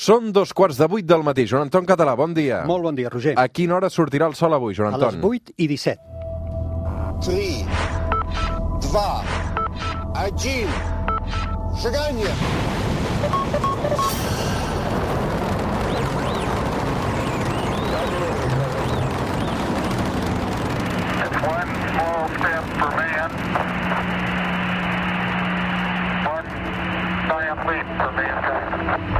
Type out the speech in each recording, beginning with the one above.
Són dos quarts de vuit del matí. Joan Anton Català, bon dia. Molt bon dia, Roger. A quina hora sortirà el sol avui, Joan Anton? A les 8 i 17. 3, 2, 1, seganya! One small step for man, one giant leap.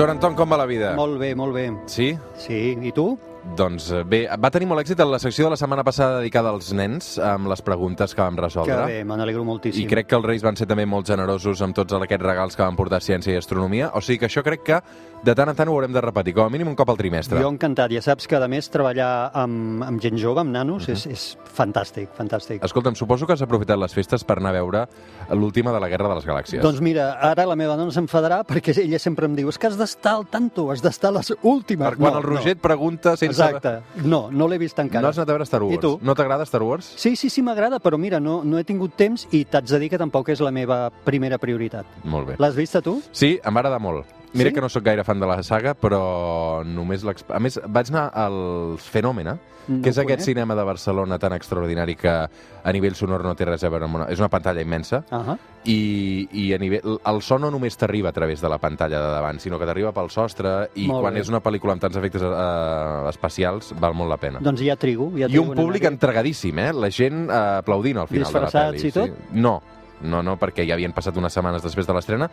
Joan Anton, com va la vida? Molt bé, molt bé. Sí? Sí, i tu? Doncs eh, bé, va tenir molt èxit en la secció de la setmana passada dedicada als nens, amb les preguntes que vam Que resoldre. bé, me n'alegro moltíssim. I crec que els Reis van ser també molt generosos amb tots aquests regals que van portar ciència i astronomia. O sigui que això crec que de tant en tant ho haurem de repetir, com a mínim un cop al trimestre. Jo encantat. Ja saps que, a més, treballar amb, amb gent jove, amb nanos, Mhm. és, és fantàstic, fantàstic. Escolta'm, suposo que has aprofitat les festes per anar a veure l'última de la Guerra de les Galàxies. Doncs mira, ara la meva dona s'enfadarà perquè ella sempre em diu és que has d'estar al tanto, has d'estar a les últimes. per quan no, el Roger et pregunta No. Exacte. No, no l'he vist encara. No has anat a veure Star Wars? I tu? No t'agrada Star Wars? Sí, sí, sí, m'agrada, però mira, no, no he tingut temps i t'haig de dir que tampoc és la meva primera prioritat. Molt bé. L'has vista tu? Sí, em va agradar molt. Mira Sí? que no sóc gaire fan de la saga, però només... l'exp- A més, vaig anar al Fenòmena, No que és aquest conec. cinema de Barcelona tan extraordinari que a nivell sonor no té res a veure amb una... És una pantalla immensa Uh -huh. i, i a nivell... el so no només t'arriba a través de la pantalla de davant, sinó que t'arriba pel sostre i Molt quan bé. és una pel·lícula amb tants efectes eh, especials val molt la pena. Doncs ja trigo. Ja I trigo un en públic entregadíssim, eh? La gent eh, aplaudint al final de la Disfressats pel·li. i tot? Sí. No, no, no, perquè ja havien passat unes setmanes després de l'estrena,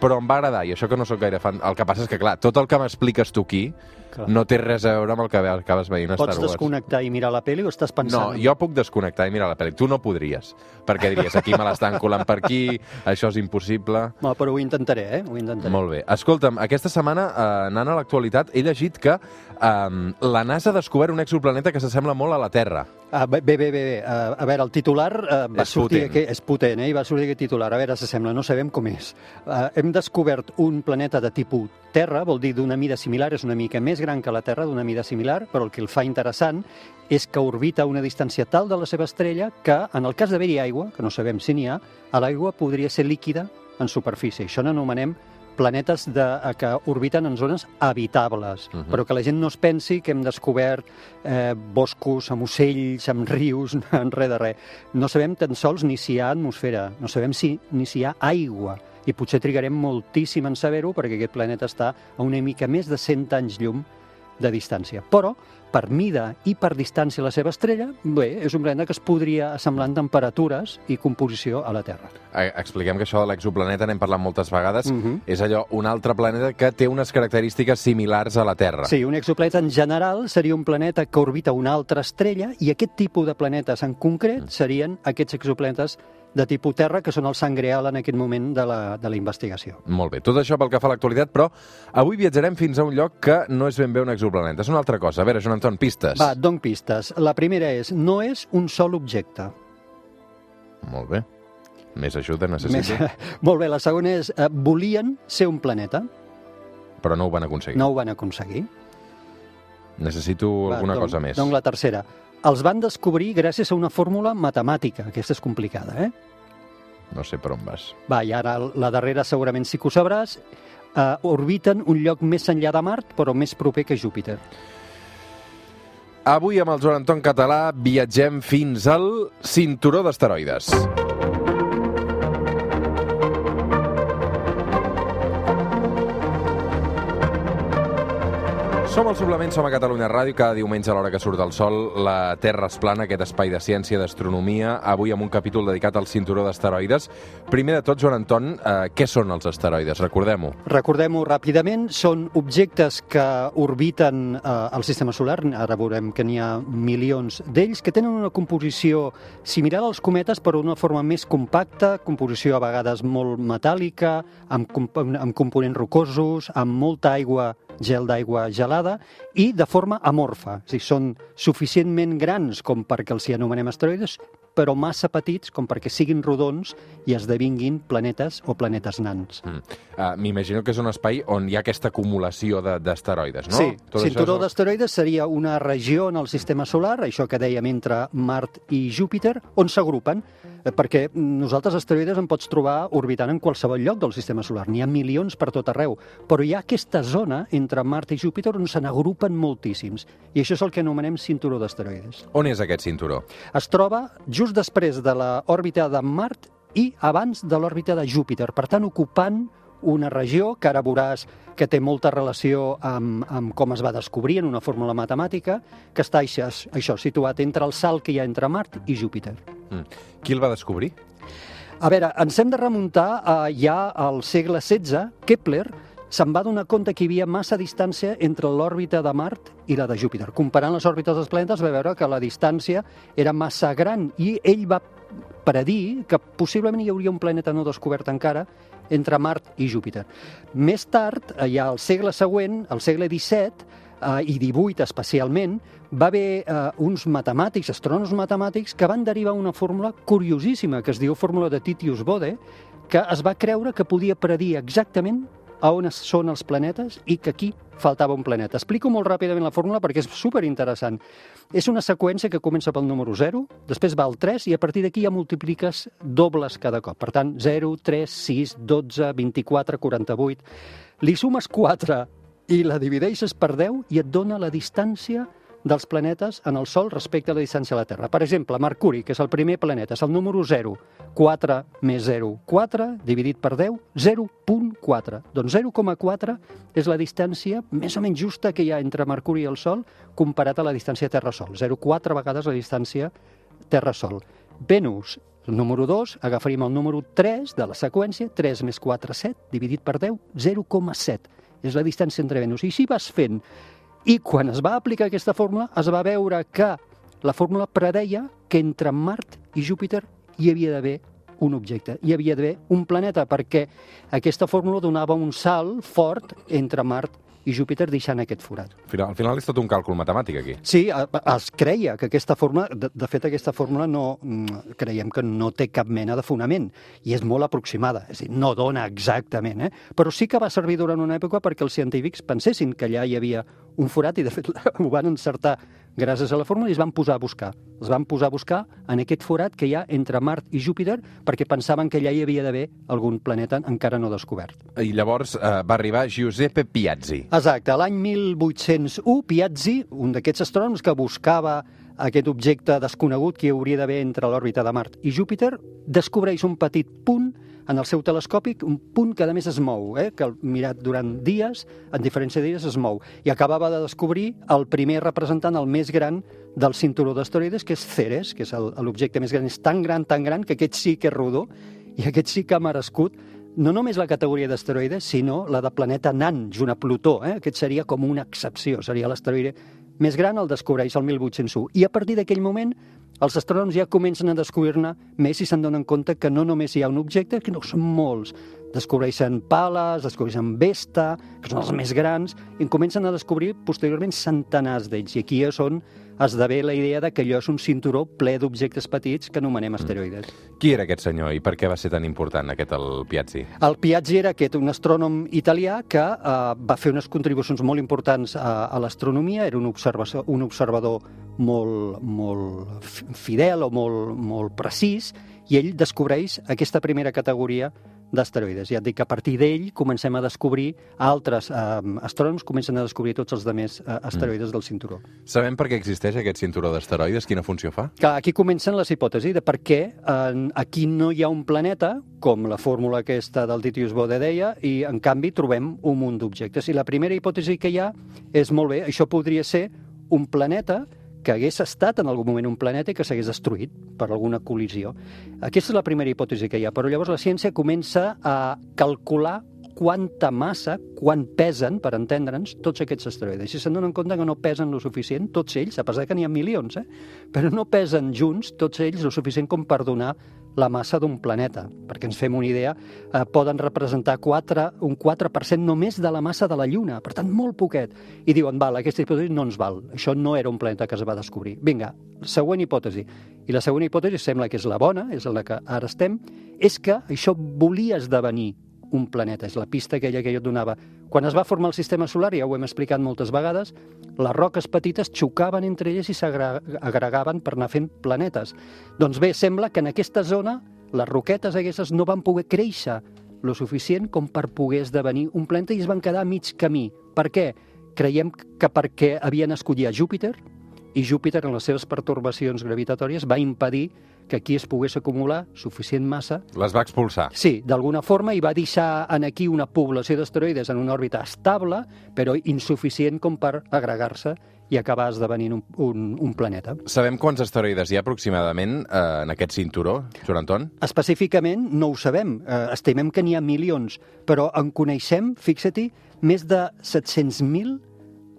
però em va agradar, i això que no sóc gaire fan... El que passa és que, clar, tot el que m'expliques tu aquí Clar. no té res a veure amb el que acabes veient a Star Pots Wars. desconnectar i mirar la pel·li o estàs No, pensant? jo puc desconnectar i mirar la pel·li. Tu no podries, perquè diries, aquí me l'estan colant per aquí, això és impossible... No, però ho intentaré, eh? Ho intentaré. Molt bé. Escolta'm, aquesta setmana, eh, anant a l'actualitat, he llegit que eh, la NASA ha descobert un exoplaneta que s'assembla molt a la Terra. Ah, bé, bé, bé, bé. Uh, a veure, el titular uh, va És sortir... potent. Aquest, és potent, eh? I va sortir aquest titular. A veure, s'assembla, no sabem com és. Uh, hem descobert un planeta de tipus Terra, vol dir d'una mida similar, és una mica més gran que la Terra, d'una mida similar, però el que el fa interessant és que orbita a una distància tal de la seva estrella que, en el cas d'haver-hi aigua, que no sabem si n'hi ha, l'aigua podria ser líquida en superfície. Això n'anomenem planetes de, eh, que orbiten en zones habitables, uh Mhm. -huh. però que la gent no es pensi que hem descobert eh, boscos amb ocells, amb rius, en res de res. No sabem tan sols ni si hi ha atmosfera, no sabem si, ni si hi ha aigua, i potser trigarem moltíssim en saber-ho perquè aquest planeta està a una mica més de 100 anys llum de distància. Però, per mida i per distància a la seva estrella, bé, és un planeta que es podria assemblar en temperatures i composició a la Terra. Eh, Expliquem que això de l'exoplaneta n'hem parlat moltes vegades. Mhm. És allò, un altre planeta que té unes característiques similars a la Terra. Sí, un exoplaneta en general seria un planeta que orbita una altra estrella i aquest tipus de planetes en concret serien aquests exoplanetes de tipus Terra, que són el sang real en aquest moment de la, de la investigació. Molt bé, tot això pel que fa a l'actualitat, però avui viatjarem fins a un lloc que no és ben bé un exoplaneta, és una altra cosa. A veure, Joan Anton, pistes. Va, donc pistes. La primera és, no és un sol objecte. Molt bé. Més ajuda Més, necessito, molt bé, la segona és, eh, volien ser un planeta, però no ho van aconseguir. no ho van aconseguir. Necessito Va, alguna donc- cosa més. Donc la tercera. Els van descobrir gràcies a una fórmula matemàtica. Aquesta és complicada, eh? No sé per on vas. Va, i ara la darrera segurament sí que ho sabràs. Uh, orbiten un lloc més enllà de Mart, però més proper que Júpiter. Avui amb el Joan Anton Català viatgem fins al cinturó d'asteroides. Som al Suplement, som a Catalunya Ràdio, cada diumenge a l'hora que surt el sol, la Terra es plana, aquest espai de ciència, d'astronomia, avui amb un capítol dedicat al cinturó d'asteroides. Primer de tot, Joan Anton, eh, què són els asteroides? Recordem-ho. Recordem-ho ràpidament, són objectes que orbiten eh, el sistema solar, ara veurem que n'hi ha milions d'ells, que tenen una composició similar als cometes, però d'una forma més compacta, composició a vegades molt metàl·lica, amb, comp amb components rocosos, amb molta aigua, gel d'aigua gelada, i de forma amorfa. A dir, són suficientment grans com perquè els hi anomenem asteroides, però massa petits com perquè siguin rodons i esdevinguin planetes o planetes nans. Mm. Uh, M'imagino que és un espai on hi ha aquesta acumulació de- d'asteroides, no? Sí, Tot cinturó és d'asteroides seria una regió en el sistema solar, això que dèiem entre Mart i Júpiter, on s'agrupen. Eh, Perquè nosaltres asteroides en pots trobar orbitant en qualsevol lloc del sistema solar. N'hi ha milions per tot arreu. Però hi ha aquesta zona entre Mart i Júpiter on se n'agrupen moltíssims. I això és el que anomenem cinturó d'asteroides. On és aquest cinturó? Es troba just després de l'òrbita de Mart i abans de l'òrbita de Júpiter. Per tant, ocupant una regió que ara veuràs que té molta relació amb, amb com es va descobrir en una fórmula matemàtica, que està això, això situat entre el salt que hi ha entre Mart i Júpiter. Mm. Qui el va descobrir? A veure, ens hem de remuntar a, ja al segle XVI. Kepler se'n va donar compte que hi havia massa distància entre l'òrbita de Mart i la de Júpiter. Comparant les òrbites dels planetes va veure que la distància era massa gran i ell va predir que possiblement hi hauria un planeta no descobert encara entre Mart i Júpiter. Més tard, ja al segle següent, al segle XVII, eh, i 18 especialment, va haver eh, uns matemàtics, astrònoms matemàtics, que van derivar una fórmula curiosíssima, que es diu fórmula de Titius-Bode, que es va creure que podia predir exactament a on són els planetes i que aquí faltava un planeta. Explico molt ràpidament la fórmula perquè és superinteressant. És una seqüència que comença pel número 0, després va al 3 i a partir d'aquí ja multipliques dobles cada cop. Per tant, 0, 3, 6, 12, 24, 48... Li sumes 4 i la divideixes per 10 i et dona la distància dels planetes en el Sol respecte a la distància a la Terra. Per exemple, Mercuri, que és el primer planeta, és el número 0. 4 més 0, 4, dividit per 10, 0.4. Doncs 0,4 és la distància més o menys justa que hi ha entre Mercuri i el Sol comparat a la distància Terra-Sol. 0,4 vegades la distància Terra-Sol. Venus, el número 2, agafaríem el número 3 de la seqüència, 3 més 4, 7, dividit per 10, 0,7. És la distància entre Venus. I així vas fent. I quan es va aplicar aquesta fórmula, es va veure que la fórmula predeia que entre Mart i Júpiter hi havia d'haver un objecte, hi havia d'haver un planeta, perquè aquesta fórmula donava un salt fort entre Mart i Júpiter deixant aquest forat. Al final, al final és tot un càlcul matemàtic, aquí. Sí, es creia que aquesta fórmula, de, de fet aquesta fórmula no, mm, creiem que no té cap mena de fonament i és molt aproximada, és a dir, no dona exactament, eh? però sí que va servir durant una època perquè els científics pensessin que allà hi havia un forat i de fet ho van encertar gràcies a la fórmula i es van posar a buscar. Es van posar a buscar en aquest forat que hi ha entre Mart i Júpiter perquè pensaven que allà hi havia d'haver algun planeta encara no descobert. I llavors eh, va arribar Giuseppe Piazzi. Exacte, l'any 1801, Piazzi, un d'aquests astrònoms que buscava aquest objecte desconegut que hi hauria d'haver entre l'òrbita de Mart i Júpiter, descobreix un petit punt en el seu telescopi, un punt que a més es mou, eh? que mirat durant dies, en diferència dies es mou, i acabava de descobrir el primer representant, el més gran del cinturó d'asteroides, que és Ceres, que és l'objecte més gran. És tan gran, tan gran, que aquest sí que és rodó, i aquest sí que ha merescut no només la categoria d'asteroides, sinó la de planeta nan, junt a Plutó. Eh? Aquest seria com una excepció, seria l'asteroide més gran, el descobreix el 1801. I a partir d'aquell moment, els astrònoms ja comencen a descobrir-ne més i se'n donen compte que no només hi ha un objecte, que no són molts. Descobreixen Pales, descobreixen Vesta, que són els més grans, i en comencen a descobrir posteriorment centenars d'ells. I aquí és on esdevé la idea de que allò és un cinturó ple d'objectes petits que anomenem asteroides. Qui era aquest senyor i per què va ser tan important aquest el Piazzi? El Piazzi era aquest, un astrònom italià que eh, va fer unes contribucions molt importants a, a l'astronomia, era un observador, un observador molt, molt fi- fidel o molt, molt precís, i ell descobreix aquesta primera categoria d'asteroides. Ja et dic que a partir d'ell comencem a descobrir altres eh, astrònoms, comencen a descobrir tots els demés eh, asteroides del cinturó. Sabem per què existeix aquest cinturó d'asteroides? Quina funció fa? que aquí comencen les hipòtesis de per què en, aquí no hi ha un planeta, com la fórmula aquesta del Titius Bode deia, i en canvi trobem un munt d'objectes. I la primera hipòtesi que hi ha és, molt bé, això podria ser un planeta que hagués estat en algun moment un planeta i que s'hagués destruït per alguna col·lisió. Aquesta és la primera hipòtesi que hi ha, però llavors la ciència comença a calcular quanta massa, quan pesen, per entendre'ns, tots aquests asteroides. Si se'n donen compte que no pesen lo suficient, tots ells, a pesar que n'hi ha milions, eh? però no pesen junts, tots ells, lo suficient com per donar la massa d'un planeta. Perquè ens fem una idea, eh, poden representar 4, un 4% només de la massa de la Lluna, per tant, molt poquet. I diuen, val, aquesta hipòtesi no ens val, això no era un planeta que es va descobrir. Vinga, següent hipòtesi. I la següent hipòtesi sembla que és la bona, és la que ara estem, és que això volia esdevenir un planeta. És la pista aquella que jo et donava. Quan es va formar el sistema solar, ja ho hem explicat moltes vegades, les roques petites xocaven entre elles i s'agregaven per anar fent planetes. Doncs bé, sembla que en aquesta zona les roquetes aquestes no van poder créixer lo suficient com per poder esdevenir un planeta i es van quedar a mig camí. Per què? Creiem que perquè havien escollit a Júpiter i Júpiter, en les seves pertorbacions gravitatòries, va impedir que aquí es pogués acumular suficient massa. Les va expulsar. Sí, d'alguna forma, i va deixar en aquí una població d'asteroides en una òrbita estable, però insuficient com per agregar-se i acabar esdevenint un, un, un planeta. Sabem quants asteroides hi ha aproximadament eh, en aquest cinturó, Joan Anton? Específicament no ho sabem. Eh, estimem que n'hi ha milions, però en coneixem, fixa-t'hi, més de 700.000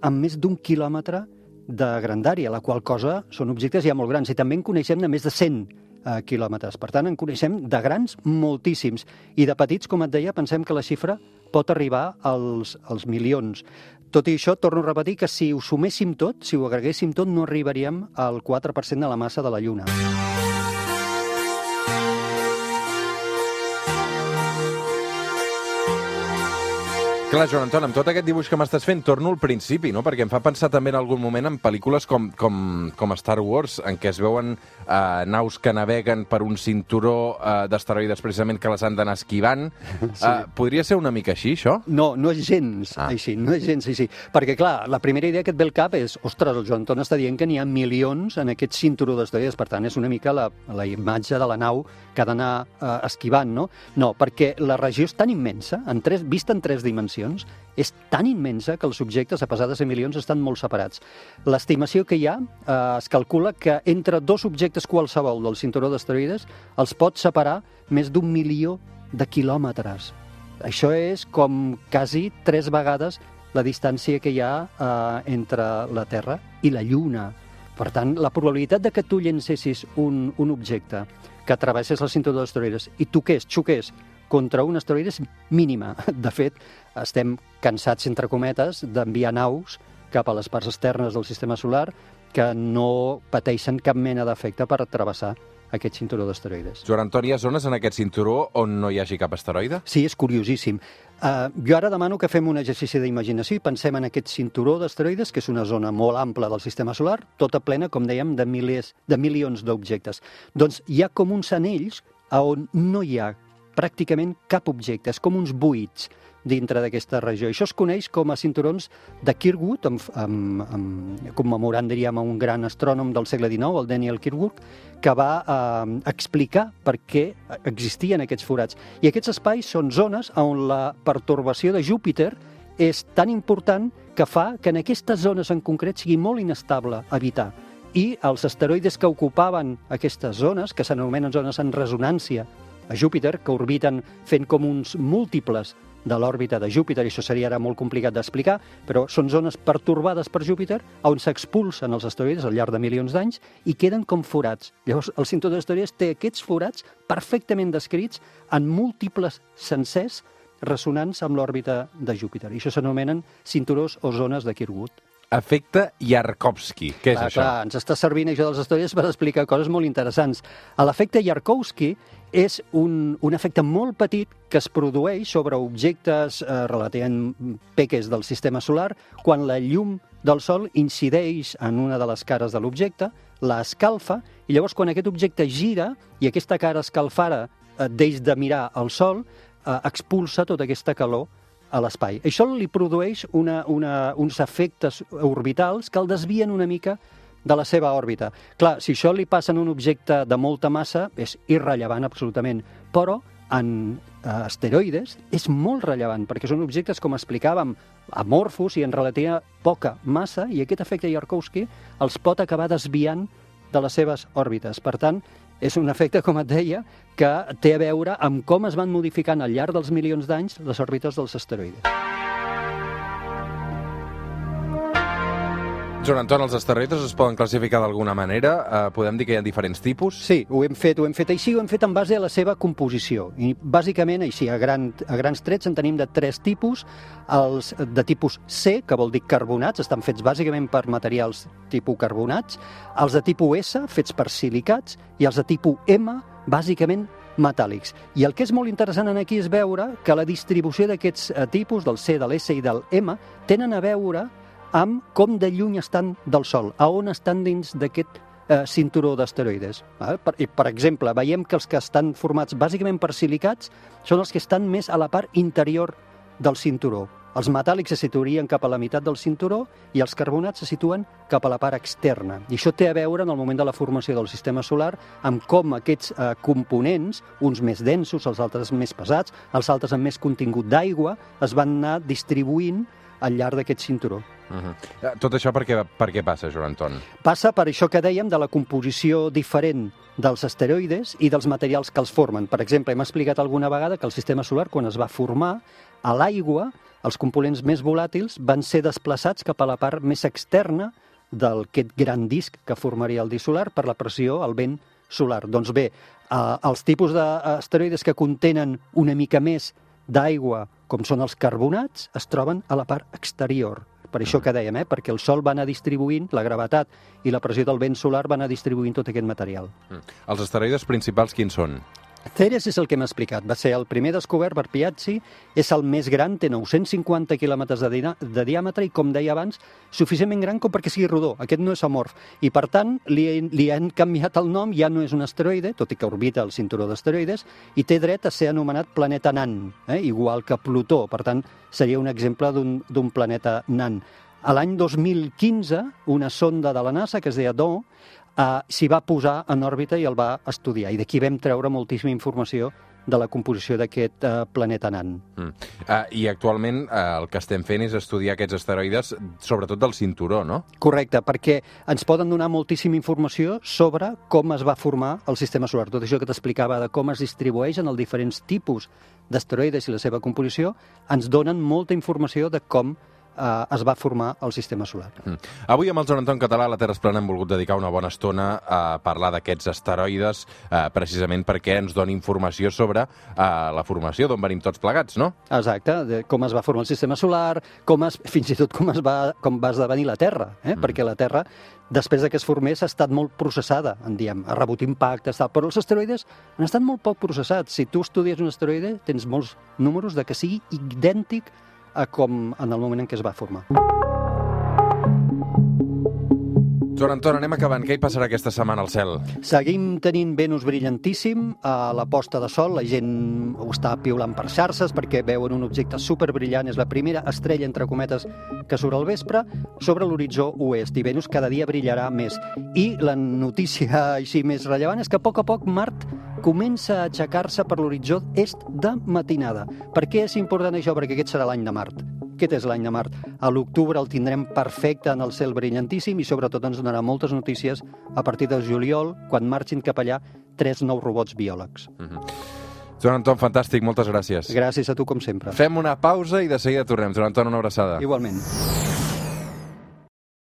amb més d'un quilòmetre de grandària, la qual cosa són objectes ja molt grans. I també en coneixem de més de 100 eh, quilòmetres. Per tant, en coneixem de grans moltíssims. I de petits, com et deia, pensem que la xifra pot arribar als, als milions. Tot i això, torno a repetir que si ho suméssim tot, si ho agreguéssim tot, no arribaríem al 4% de la massa de la Lluna. Clar, Joan Anton, amb tot aquest dibuix que m'estàs fent, torno al principi, no? Perquè em fa pensar també en algun moment en pel·lícules com, com, com Star Wars, en què es veuen eh, naus que naveguen per un cinturó eh, d'asteroides precisament que les han d'anar esquivant. Sí. Eh, podria ser una mica així, això? No, no és gens ah. així, no és gens així. Perquè, clar, la primera idea que et ve al cap és, ostres, el Joan Anton està dient que n'hi ha milions en aquest cinturó d'asteroides, per tant, és una mica la, la imatge de la nau que ha d'anar eh, esquivant, no? No, perquè la regió és tan immensa, en tres, vista en tres dimensions, dimensions és tan immensa que els objectes, a pesar de ser milions, estan molt separats. L'estimació que hi ha eh, es calcula que entre dos objectes qualsevol del cinturó d'asteroides els pot separar més d'un milió de quilòmetres. Això és com quasi tres vegades la distància que hi ha eh, entre la Terra i la Lluna. Per tant, la probabilitat de que tu llencessis un, un objecte que travessés el cinturó d'asteroides i toqués, xoqués contra un asteroide és mínima. De fet, estem cansats, entre cometes, d'enviar naus cap a les parts externes del sistema solar que no pateixen cap mena d'efecte per travessar aquest cinturó d'asteroides. Joan Antoni, hi ha zones en aquest cinturó on no hi hagi cap asteroide? Sí, és curiosíssim. Uh, jo ara demano que fem un exercici d'imaginació i pensem en aquest cinturó d'asteroides, que és una zona molt ampla del sistema solar, tota plena, com dèiem, de, milers, de milions d'objectes. Doncs hi ha com uns anells a on no hi ha pràcticament cap objecte, és com uns buits dintre d'aquesta regió. Això es coneix com a cinturons de Kirkwood, amb, amb, amb, commemorant, diríem, un gran astrònom del segle XIX, el Daniel Kirkwood, que va eh, explicar per què existien aquests forats. I aquests espais són zones on la pertorbació de Júpiter és tan important que fa que en aquestes zones en concret sigui molt inestable habitar. I els asteroides que ocupaven aquestes zones, que s'anomenen zones en resonància a Júpiter, que orbiten fent com uns múltiples de l'òrbita de Júpiter, i això seria ara molt complicat d'explicar, però són zones pertorbades per Júpiter on s'expulsen els asteroides al llarg de milions d'anys i queden com forats. Llavors, el cinturó d'asteroides té aquests forats perfectament descrits en múltiples sencers ressonants amb l'òrbita de Júpiter. I això s'anomenen cinturós o zones de Kirkwood. Efecte Yarkovsky. Què és clar, això? Clar, ens està servint això dels asteroides per explicar coses molt interessants. L'efecte Yarkovsky és un, un efecte molt petit que es produeix sobre objectes eh, relativament peques del sistema solar quan la llum del Sol incideix en una de les cares de l'objecte, la escalfa, i llavors quan aquest objecte gira i aquesta cara escalfada eh, deix de mirar al Sol, eh, expulsa tota aquesta calor a l'espai. Això li produeix una, una, uns efectes orbitals que el desvien una mica de la seva òrbita. Clar, si això li passa en un objecte de molta massa, és irrellevant absolutament, però en eh, asteroides és molt rellevant, perquè són objectes, com explicàvem, amorfos i en relativa poca massa, i aquest efecte Yarkovsky els pot acabar desviant de les seves òrbites. Per tant, és un efecte, com et deia, que té a veure amb com es van modificant al llarg dels milions d'anys les òrbites dels asteroides. Joan Anton, els asteroides es poden classificar d'alguna manera? Eh, podem dir que hi ha diferents tipus? Sí, ho hem fet, ho hem fet així, ho hem fet en base a la seva composició. I bàsicament, així, a, gran, a grans trets, en tenim de tres tipus. Els de tipus C, que vol dir carbonats, estan fets bàsicament per materials tipus carbonats. Els de tipus S, fets per silicats. I els de tipus M, bàsicament metàl·lics. I el que és molt interessant en aquí és veure que la distribució d'aquests eh, tipus, del C, de l'S i del M, tenen a veure amb com de lluny estan del Sol, a on estan dins d'aquest eh, cinturó d'asteroides. val? Per, i, per exemple, veiem que els que estan formats bàsicament per silicats són els que estan més a la part interior del cinturó. Els metàl·lics se situarien cap a la meitat del cinturó i els carbonats se situen cap a la part externa. I això té a veure en el moment de la formació del sistema solar amb com aquests eh, components, uns més densos, els altres més pesats, els altres amb més contingut d'aigua, es van anar distribuint al llarg d'aquest cinturó. Uh -huh. Tot això per què, per què passa, Joan Anton? Passa per això que dèiem de la composició diferent dels asteroides i dels materials que els formen. Per exemple, hem explicat alguna vegada que el sistema solar, quan es va formar, a l'aigua, els components més volàtils van ser desplaçats cap a la part més externa d'aquest gran disc que formaria el disc solar per la pressió, el vent solar. Doncs bé, eh, els tipus d'asteroides que contenen una mica més d'aigua, com són els carbonats, es troben a la part exterior. Per això que dèiem, eh? perquè el Sol va anar distribuint, la gravetat i la pressió del vent solar van anar distribuint tot aquest material. Mm. Els asteroides principals quins són? Ceres és el que hem explicat. Va ser el primer descobert per Piazzi, és el més gran, té 950 quilòmetres de, de diàmetre i, com deia abans, suficientment gran com perquè sigui rodó. Aquest no és amorf. I, per tant, li, li han canviat el nom, ja no és un asteroide, tot i que orbita el cinturó d'asteroides, i té dret a ser anomenat planeta nan, eh? igual que Plutó. Per tant, seria un exemple d'un planeta nan. L'any 2015, una sonda de la NASA, que es deia DO, uh, s'hi va posar en òrbita i el va estudiar. I d'aquí vam treure moltíssima informació de la composició d'aquest uh, planeta nan. Mm. Uh, I actualment uh, el que estem fent és estudiar aquests asteroides, sobretot del cinturó, no? Correcte, perquè ens poden donar moltíssima informació sobre com es va formar el sistema solar. Tot això que t'explicava de com es distribueixen els diferents tipus d'asteroides i la seva composició, ens donen molta informació de com eh, es va formar el sistema solar. Mm. Avui amb el Joan Anton Català a la Terra es plana hem volgut dedicar una bona estona a parlar d'aquests asteroides, eh, precisament perquè ens doni informació sobre eh, la formació d'on venim tots plegats, no? Exacte, de com es va formar el sistema solar, com es, fins i tot com, es va, com va esdevenir la Terra, eh? mm. perquè la Terra, després de que es formés, ha estat molt processada, en diem, ha rebut impactes, tal. però els asteroides han estat molt poc processats. Si tu estudies un asteroide, tens molts números de que sigui idèntic a com en el moment en què es va formar. Joan Anton, anem acabant. Què hi passarà aquesta setmana al cel? Seguim tenint Venus brillantíssim a la posta de sol. La gent ho està piulant per xarxes perquè veuen un objecte superbrillant. És la primera estrella, entre cometes, que surt al vespre sobre l'horitzó oest. I Venus cada dia brillarà més. I la notícia així més rellevant és que a poc a poc Mart comença a aixecar-se per l'horitzó est de matinada. Per què és important això? Perquè aquest serà l'any de Mart. Aquest és l'any de Mart. A l'octubre el tindrem perfecte en el cel brillantíssim i sobretot ens donarà moltes notícies a partir de juliol, quan marxin cap allà tres nous robots biòlegs. Mm -hmm. Joan Anton, fantàstic, moltes gràcies. Gràcies a tu, com sempre. Fem una pausa i de seguida tornem. Joan Anton, una abraçada. Igualment.